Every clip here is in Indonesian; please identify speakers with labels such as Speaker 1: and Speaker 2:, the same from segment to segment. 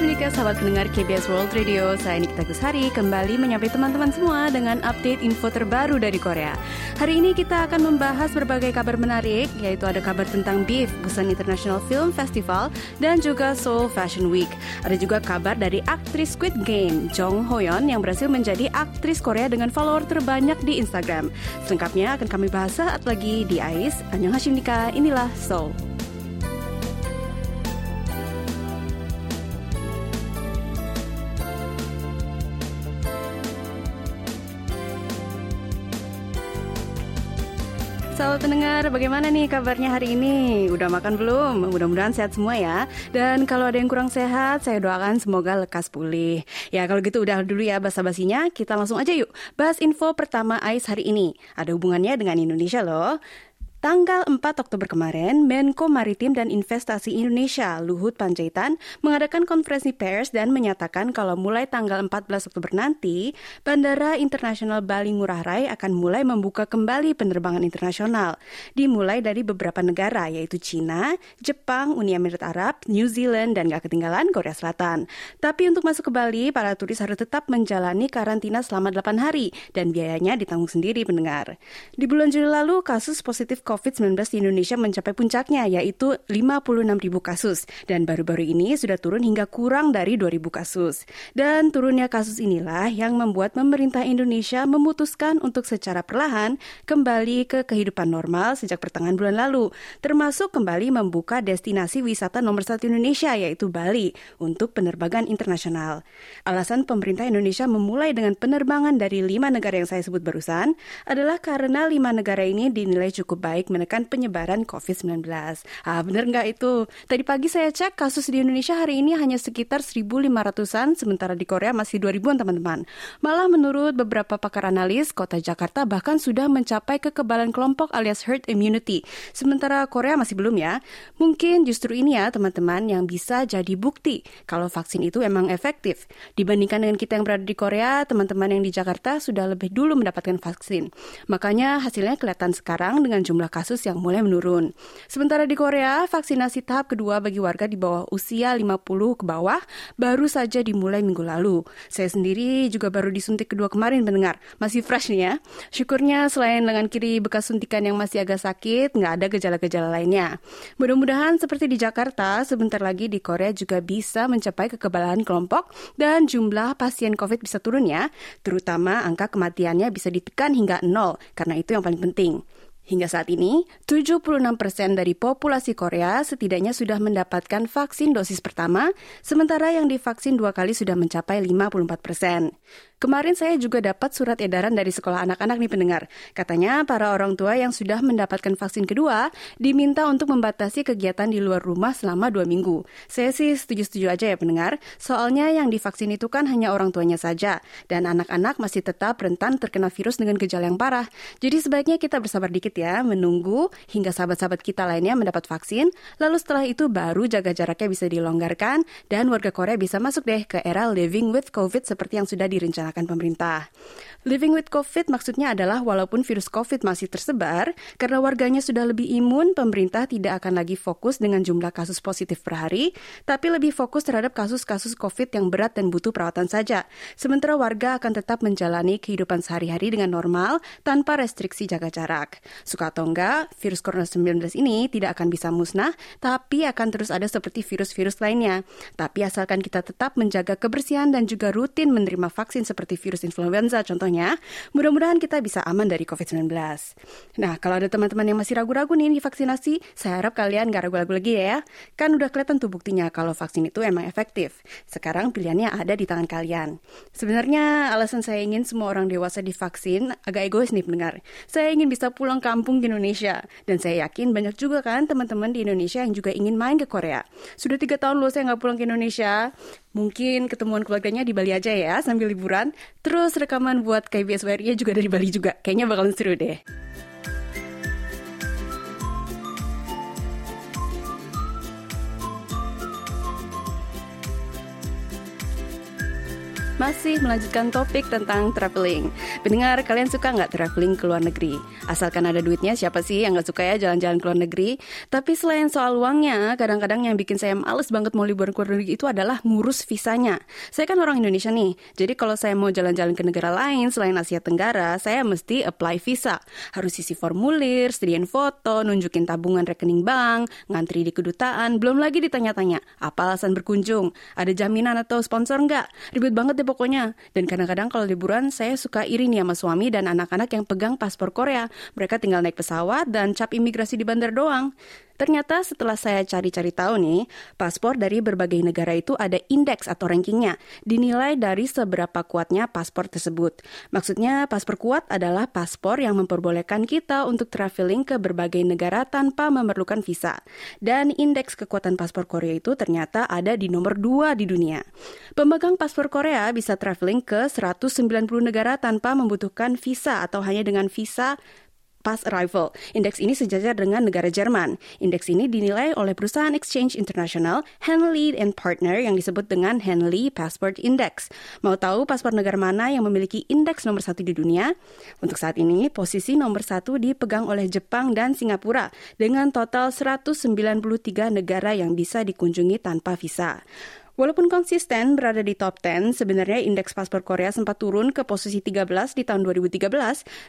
Speaker 1: Annyeonghaseyo sahabat pendengar KBS World Radio. Saya Nikita Gusari kembali menyapa teman-teman semua dengan update info terbaru dari Korea. Hari ini kita akan membahas berbagai kabar menarik Yaitu ada kabar tentang BIF, Busan International Film Festival Dan juga Seoul Fashion Week. Ada juga kabar dari aktris Squid Game Jong Hoyeon yang berhasil menjadi aktris Korea dengan follower terbanyak di Instagram. Selengkapnya akan kami bahas saat lagi di AIS. Annyeonghaseyo inilah Seoul pendengar, bagaimana nih kabarnya hari ini? Udah makan belum? Mudah-mudahan sehat semua ya. Dan kalau ada yang kurang sehat, saya doakan semoga lekas pulih. Ya kalau gitu udah dulu ya basa-basinya, kita langsung aja yuk. Bahas info pertama AIS hari ini. Ada hubungannya dengan Indonesia loh. Tanggal 4 Oktober kemarin, Menko Maritim dan Investasi Indonesia Luhut Panjaitan mengadakan konferensi pers dan menyatakan kalau mulai tanggal 14 Oktober nanti, Bandara Internasional Bali Ngurah Rai akan mulai membuka kembali penerbangan internasional. Dimulai dari beberapa negara yaitu Cina, Jepang, Uni Emirat Arab, New Zealand, dan gak ketinggalan Korea Selatan. Tapi untuk masuk ke Bali, para turis harus tetap menjalani karantina selama 8 hari dan biayanya ditanggung sendiri pendengar. Di bulan Juli lalu, kasus positif COVID-19 di Indonesia mencapai puncaknya, yaitu 56 ribu kasus. Dan baru-baru ini sudah turun hingga kurang dari 2 ribu kasus. Dan turunnya kasus inilah yang membuat pemerintah Indonesia memutuskan untuk secara perlahan kembali ke kehidupan normal sejak pertengahan bulan lalu, termasuk kembali membuka destinasi wisata nomor satu Indonesia, yaitu Bali, untuk penerbangan internasional. Alasan pemerintah Indonesia memulai dengan penerbangan dari lima negara yang saya sebut barusan adalah karena lima negara ini dinilai cukup baik baik menekan penyebaran COVID-19. Ah, benar nggak itu? Tadi pagi saya cek kasus di Indonesia hari ini hanya sekitar 1.500-an, sementara di Korea masih 2.000-an teman-teman. Malah menurut beberapa pakar analis, kota Jakarta bahkan sudah mencapai kekebalan kelompok alias herd immunity. Sementara Korea masih belum ya. Mungkin justru ini ya teman-teman yang bisa jadi bukti kalau vaksin itu emang efektif. Dibandingkan dengan kita yang berada di Korea, teman-teman yang di Jakarta sudah lebih dulu mendapatkan vaksin. Makanya hasilnya kelihatan sekarang dengan jumlah kasus yang mulai menurun. Sementara di Korea, vaksinasi tahap kedua bagi warga di bawah usia 50 ke bawah baru saja dimulai minggu lalu. Saya sendiri juga baru disuntik kedua kemarin mendengar. Masih fresh nih ya. Syukurnya selain lengan kiri bekas suntikan yang masih agak sakit, nggak ada gejala-gejala lainnya. Mudah-mudahan seperti di Jakarta, sebentar lagi di Korea juga bisa mencapai kekebalan kelompok dan jumlah pasien COVID bisa turun ya. Terutama angka kematiannya bisa ditekan hingga nol, karena itu yang paling penting. Hingga saat ini, 76 persen dari populasi Korea setidaknya sudah mendapatkan vaksin dosis pertama, sementara yang divaksin dua kali sudah mencapai 54 persen. Kemarin saya juga dapat surat edaran dari sekolah anak-anak nih pendengar. Katanya para orang tua yang sudah mendapatkan vaksin kedua diminta untuk membatasi kegiatan di luar rumah selama dua minggu. Saya sih setuju-setuju aja ya pendengar, soalnya yang divaksin itu kan hanya orang tuanya saja, dan anak-anak masih tetap rentan terkena virus dengan gejala yang parah. Jadi sebaiknya kita bersabar dikit ya, menunggu hingga sahabat-sahabat kita lainnya mendapat vaksin, lalu setelah itu baru jaga jaraknya bisa dilonggarkan, dan warga Korea bisa masuk deh ke era living with COVID seperti yang sudah direncanakan direncanakan pemerintah. Living with COVID maksudnya adalah walaupun virus COVID masih tersebar, karena warganya sudah lebih imun, pemerintah tidak akan lagi fokus dengan jumlah kasus positif per hari, tapi lebih fokus terhadap kasus-kasus COVID yang berat dan butuh perawatan saja. Sementara warga akan tetap menjalani kehidupan sehari-hari dengan normal tanpa restriksi jaga jarak. Suka atau enggak, virus corona 19 ini tidak akan bisa musnah, tapi akan terus ada seperti virus-virus lainnya. Tapi asalkan kita tetap menjaga kebersihan dan juga rutin menerima vaksin seperti virus influenza contohnya mudah-mudahan kita bisa aman dari COVID-19. Nah, kalau ada teman-teman yang masih ragu-ragu nih di vaksinasi, saya harap kalian gak ragu-ragu lagi ya. Kan udah kelihatan tuh buktinya kalau vaksin itu emang efektif. Sekarang pilihannya ada di tangan kalian. Sebenarnya alasan saya ingin semua orang dewasa divaksin agak egois nih pendengar. Saya ingin bisa pulang kampung di Indonesia. Dan saya yakin banyak juga kan teman-teman di Indonesia yang juga ingin main ke Korea. Sudah tiga tahun loh saya nggak pulang ke Indonesia. Mungkin ketemuan keluarganya di Bali aja ya sambil liburan. Terus rekaman buat KBS WRI juga dari Bali juga. Kayaknya bakalan seru deh. Masih melanjutkan topik tentang traveling. Pendengar, kalian suka nggak traveling ke luar negeri? Asalkan ada duitnya, siapa sih yang nggak suka ya jalan-jalan ke luar negeri? Tapi selain soal uangnya, kadang-kadang yang bikin saya males banget mau liburan ke luar negeri itu adalah ngurus visanya. Saya kan orang Indonesia nih, jadi kalau saya mau jalan-jalan ke negara lain selain Asia Tenggara, saya mesti apply visa. Harus isi formulir, sediain foto, nunjukin tabungan rekening bank, ngantri di kedutaan, belum lagi ditanya-tanya, apa alasan berkunjung, ada jaminan atau sponsor nggak? Ribet banget deh pokoknya. Dan kadang-kadang kalau liburan saya suka iri nih sama suami dan anak-anak yang pegang paspor Korea. Mereka tinggal naik pesawat dan cap imigrasi di bandar doang. Ternyata setelah saya cari-cari tahu nih, paspor dari berbagai negara itu ada indeks atau rankingnya, dinilai dari seberapa kuatnya paspor tersebut. Maksudnya paspor kuat adalah paspor yang memperbolehkan kita untuk traveling ke berbagai negara tanpa memerlukan visa. Dan indeks kekuatan paspor Korea itu ternyata ada di nomor 2 di dunia. Pemegang paspor Korea bisa traveling ke 190 negara tanpa membutuhkan visa atau hanya dengan visa Pass Arrival. Indeks ini sejajar dengan negara Jerman. Indeks ini dinilai oleh perusahaan exchange internasional Henley and Partner yang disebut dengan Henley Passport Index. Mau tahu paspor negara mana yang memiliki indeks nomor satu di dunia? Untuk saat ini, posisi nomor satu dipegang oleh Jepang dan Singapura dengan total 193 negara yang bisa dikunjungi tanpa visa. Walaupun konsisten berada di top 10, sebenarnya indeks paspor Korea sempat turun ke posisi 13 di tahun 2013,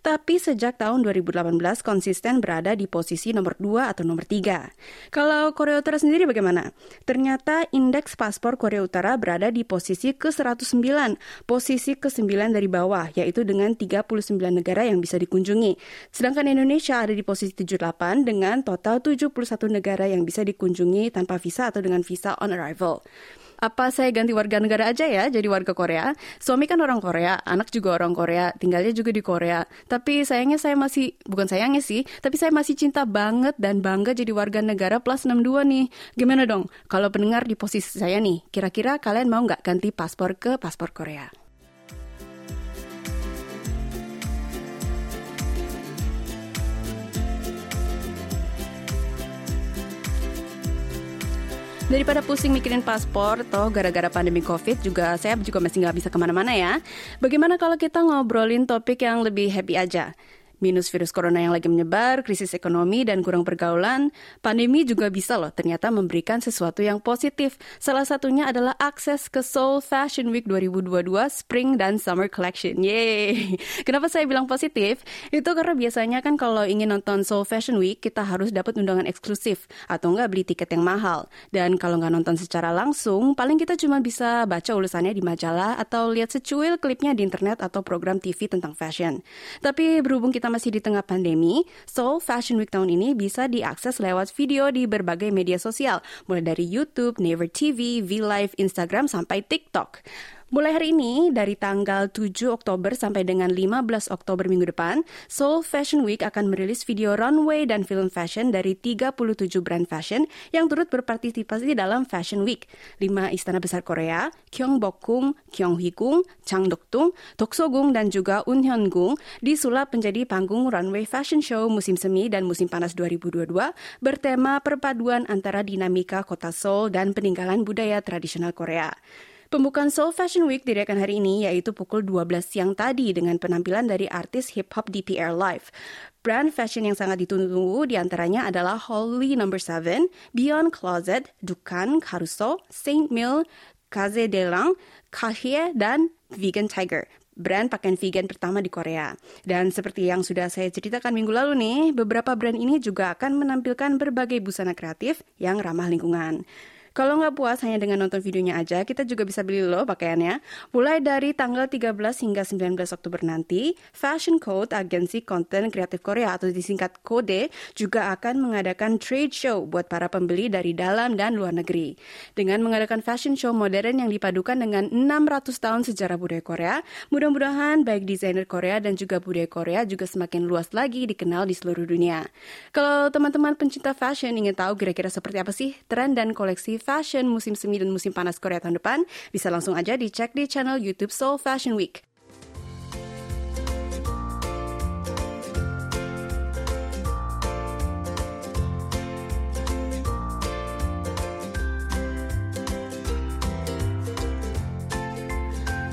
Speaker 1: tapi sejak tahun 2018 konsisten berada di posisi nomor 2 atau nomor 3. Kalau Korea Utara sendiri bagaimana? Ternyata indeks paspor Korea Utara berada di posisi ke-109, posisi ke-9 dari bawah, yaitu dengan 39 negara yang bisa dikunjungi. Sedangkan Indonesia ada di posisi 78 dengan total 71 negara yang bisa dikunjungi tanpa visa atau dengan visa on arrival apa saya ganti warga negara aja ya jadi warga Korea? Suami kan orang Korea, anak juga orang Korea, tinggalnya juga di Korea. Tapi sayangnya saya masih, bukan sayangnya sih, tapi saya masih cinta banget dan bangga jadi warga negara plus 62 nih. Gimana dong? Kalau pendengar di posisi saya nih, kira-kira kalian mau nggak ganti paspor ke paspor Korea? Daripada pusing mikirin paspor, toh gara-gara pandemi COVID juga saya juga masih nggak bisa ke mana-mana ya. Bagaimana kalau kita ngobrolin topik yang lebih happy aja? Minus virus corona yang lagi menyebar, krisis ekonomi, dan kurang pergaulan, pandemi juga bisa loh ternyata memberikan sesuatu yang positif. Salah satunya adalah akses ke Seoul Fashion Week 2022 Spring dan Summer Collection. Yeay! Kenapa saya bilang positif? Itu karena biasanya kan kalau ingin nonton Seoul Fashion Week, kita harus dapat undangan eksklusif atau nggak beli tiket yang mahal. Dan kalau nggak nonton secara langsung, paling kita cuma bisa baca ulasannya di majalah atau lihat secuil klipnya di internet atau program TV tentang fashion. Tapi berhubung kita masih di tengah pandemi, Seoul Fashion Week tahun ini bisa diakses lewat video di berbagai media sosial, mulai dari YouTube, Naver TV, V-Live, Instagram, sampai TikTok. Mulai hari ini, dari tanggal 7 Oktober sampai dengan 15 Oktober minggu depan, Seoul Fashion Week akan merilis video runway dan film fashion dari 37 brand fashion yang turut berpartisipasi dalam Fashion Week. Lima istana besar Korea, Gyeongbokgung, Gyeonghwagung, Changdeokgung, Doksogung, dan juga Unhyungung disulap menjadi panggung runway fashion show musim semi dan musim panas 2022 bertema perpaduan antara dinamika kota Seoul dan peninggalan budaya tradisional Korea. Pembukaan Seoul Fashion Week dirayakan hari ini yaitu pukul 12 siang tadi dengan penampilan dari artis hip hop DPR Live. Brand fashion yang sangat ditunggu di antaranya adalah Holly No. 7, Beyond Closet, Dukan, Caruso, Saint Mill, Kaze Delang, Kahie, dan Vegan Tiger brand pakaian vegan pertama di Korea. Dan seperti yang sudah saya ceritakan minggu lalu nih, beberapa brand ini juga akan menampilkan berbagai busana kreatif yang ramah lingkungan. Kalau nggak puas hanya dengan nonton videonya aja, kita juga bisa beli loh pakaiannya. Mulai dari tanggal 13 hingga 19 Oktober nanti, Fashion Code, agensi konten kreatif Korea atau disingkat KODE, juga akan mengadakan trade show buat para pembeli dari dalam dan luar negeri. Dengan mengadakan fashion show modern yang dipadukan dengan 600 tahun sejarah budaya Korea, mudah-mudahan baik desainer Korea dan juga budaya Korea juga semakin luas lagi dikenal di seluruh dunia. Kalau teman-teman pencinta fashion ingin tahu kira-kira seperti apa sih tren dan koleksi fashion musim semi dan musim panas Korea tahun depan, bisa langsung aja dicek di channel YouTube Seoul Fashion Week.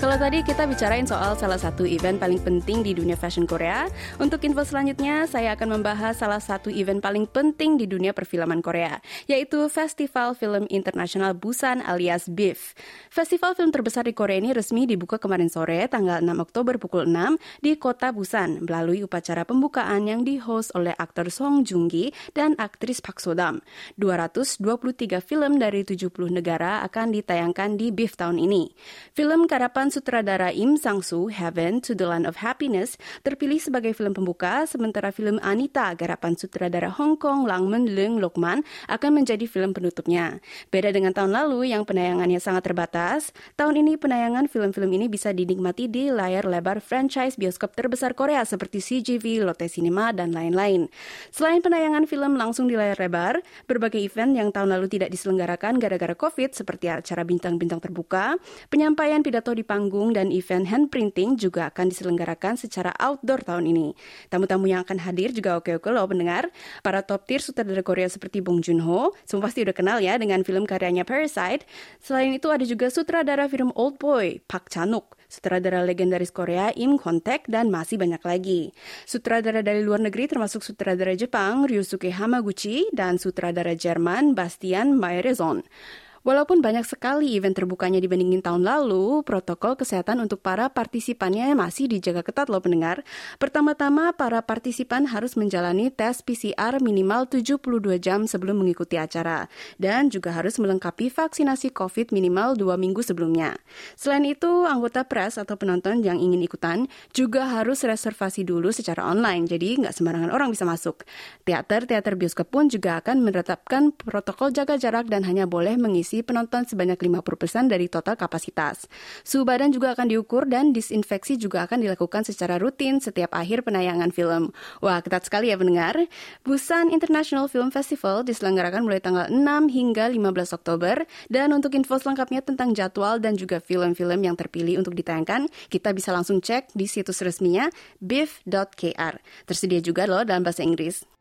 Speaker 1: Kalau tadi kita bicarain soal salah satu event paling penting di dunia fashion Korea, untuk info selanjutnya saya akan membahas salah satu event paling penting di dunia perfilman Korea, yaitu Festival Film Internasional Busan alias BIF. Festival film terbesar di Korea ini resmi dibuka kemarin sore tanggal 6 Oktober pukul 6 di kota Busan melalui upacara pembukaan yang di-host oleh aktor Song Joong Ki dan aktris Park So Dam. 223 film dari 70 negara akan ditayangkan di BIF tahun ini. Film karapan sutradara Im Sang-soo, Heaven to the Land of Happiness, terpilih sebagai film pembuka, sementara film Anita, garapan sutradara Hong Kong Langmen Leung Lokman, akan menjadi film penutupnya. Beda dengan tahun lalu yang penayangannya sangat terbatas, tahun ini penayangan film-film ini bisa dinikmati di layar lebar franchise bioskop terbesar Korea seperti CGV, Lotte Cinema, dan lain-lain. Selain penayangan film langsung di layar lebar, berbagai event yang tahun lalu tidak diselenggarakan gara-gara COVID seperti acara bintang-bintang terbuka, penyampaian pidato di panggung panggung dan event hand printing juga akan diselenggarakan secara outdoor tahun ini. Tamu-tamu yang akan hadir juga oke-oke loh pendengar. Para top tier sutradara Korea seperti Bong Joon-ho, semua pasti udah kenal ya dengan film karyanya Parasite. Selain itu ada juga sutradara film Old Boy, Park Chan-wook, sutradara legendaris Korea Im Kwon-taek, dan masih banyak lagi. Sutradara dari luar negeri termasuk sutradara Jepang Ryusuke Hamaguchi dan sutradara Jerman Bastian Meyerson. Walaupun banyak sekali event terbukanya dibandingin tahun lalu, protokol kesehatan untuk para partisipannya masih dijaga ketat loh pendengar. Pertama-tama, para partisipan harus menjalani tes PCR minimal 72 jam sebelum mengikuti acara. Dan juga harus melengkapi vaksinasi COVID minimal 2 minggu sebelumnya. Selain itu, anggota pres atau penonton yang ingin ikutan juga harus reservasi dulu secara online, jadi nggak sembarangan orang bisa masuk. Teater-teater bioskop pun juga akan menerapkan protokol jaga jarak dan hanya boleh mengisi penonton sebanyak 50% dari total kapasitas. Suhu badan juga akan diukur dan disinfeksi juga akan dilakukan secara rutin setiap akhir penayangan film. Wah, ketat sekali ya pendengar. Busan International Film Festival diselenggarakan mulai tanggal 6 hingga 15 Oktober dan untuk info selengkapnya tentang jadwal dan juga film-film yang terpilih untuk ditayangkan, kita bisa langsung cek di situs resminya biff.kr. Tersedia juga loh dalam bahasa Inggris.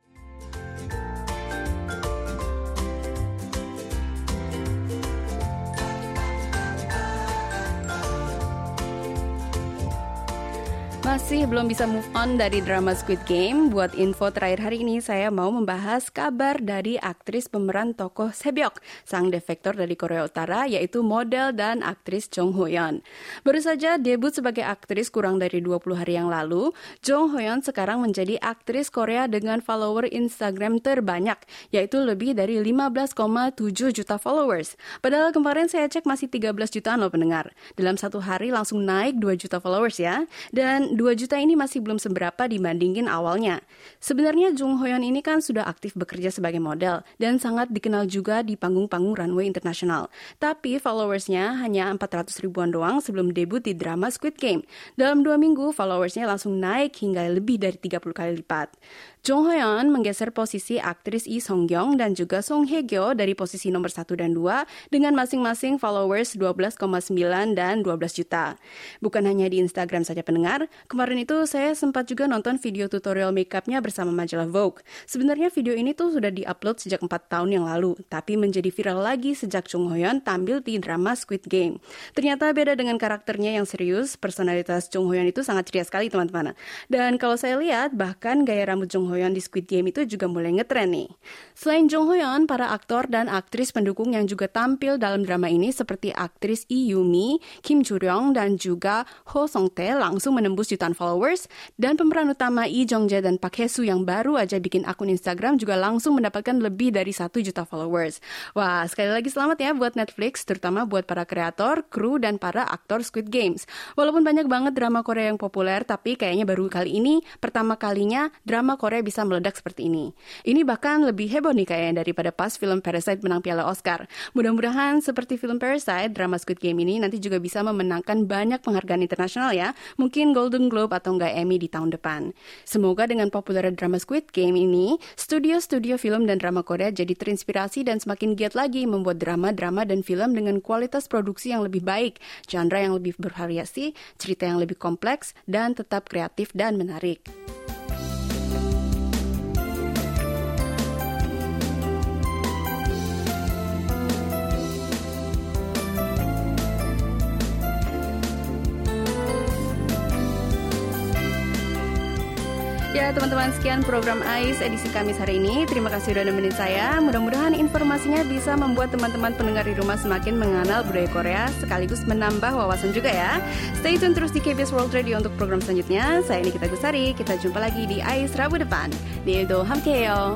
Speaker 1: Masih belum bisa move on dari drama Squid Game. Buat info terakhir hari ini, saya mau membahas kabar dari aktris pemeran tokoh Sebyok, sang defektor dari Korea Utara, yaitu model dan aktris Jong Ho Yeon. Baru saja debut sebagai aktris kurang dari 20 hari yang lalu, Jong Ho Yeon sekarang menjadi aktris Korea dengan follower Instagram terbanyak, yaitu lebih dari 15,7 juta followers. Padahal kemarin saya cek masih 13 jutaan loh pendengar. Dalam satu hari langsung naik 2 juta followers ya. Dan 2 juta ini masih belum seberapa dibandingin awalnya. Sebenarnya Jung Hoyon ini kan sudah aktif bekerja sebagai model dan sangat dikenal juga di panggung-panggung runway internasional. Tapi followersnya hanya 400 ribuan doang sebelum debut di drama Squid Game. Dalam dua minggu, followersnya langsung naik hingga lebih dari 30 kali lipat. Jong Hoyeon menggeser posisi aktris Lee Song Kyung dan juga Song Hye Kyo dari posisi nomor 1 dan 2 dengan masing-masing followers 12,9 dan 12 juta. Bukan hanya di Instagram saja pendengar, kemarin itu saya sempat juga nonton video tutorial makeupnya bersama majalah Vogue. Sebenarnya video ini tuh sudah diupload sejak 4 tahun yang lalu, tapi menjadi viral lagi sejak Jung Hoyeon tampil di drama Squid Game. Ternyata beda dengan karakternya yang serius, personalitas Jung Hoyeon itu sangat ceria sekali teman-teman. Dan kalau saya lihat, bahkan gaya rambut Jung di Squid Game itu juga mulai ngetren nih. Selain Jung Hoyeon, para aktor dan aktris pendukung yang juga tampil dalam drama ini seperti aktris Lee Yumi, Kim Joo-ryong, dan juga Ho Song-tae langsung menembus jutaan followers. Dan pemeran utama Lee Jong-jae dan Park Hae-soo yang baru aja bikin akun Instagram juga langsung mendapatkan lebih dari satu juta followers. Wah, sekali lagi selamat ya buat Netflix, terutama buat para kreator, kru, dan para aktor Squid Games. Walaupun banyak banget drama Korea yang populer, tapi kayaknya baru kali ini, pertama kalinya drama Korea bisa meledak seperti ini. Ini bahkan lebih heboh nih kayaknya daripada pas film Parasite menang piala Oscar. Mudah-mudahan seperti film Parasite, drama Squid Game ini nanti juga bisa memenangkan banyak penghargaan internasional ya. Mungkin Golden Globe atau enggak Emmy di tahun depan. Semoga dengan populer drama Squid Game ini, studio-studio film dan drama Korea jadi terinspirasi dan semakin giat lagi membuat drama-drama dan film dengan kualitas produksi yang lebih baik, genre yang lebih bervariasi, cerita yang lebih kompleks, dan tetap kreatif dan menarik. Teman-teman sekian program AIS edisi Kamis hari ini. Terima kasih sudah nemenin saya. Mudah-mudahan informasinya bisa membuat teman-teman pendengar di rumah semakin mengenal budaya Korea sekaligus menambah wawasan juga ya. Stay tune terus di KBS World Radio untuk program selanjutnya. Saya Nikita Gusari. Kita jumpa lagi di AIS Rabu depan. Neildo hamkeyo.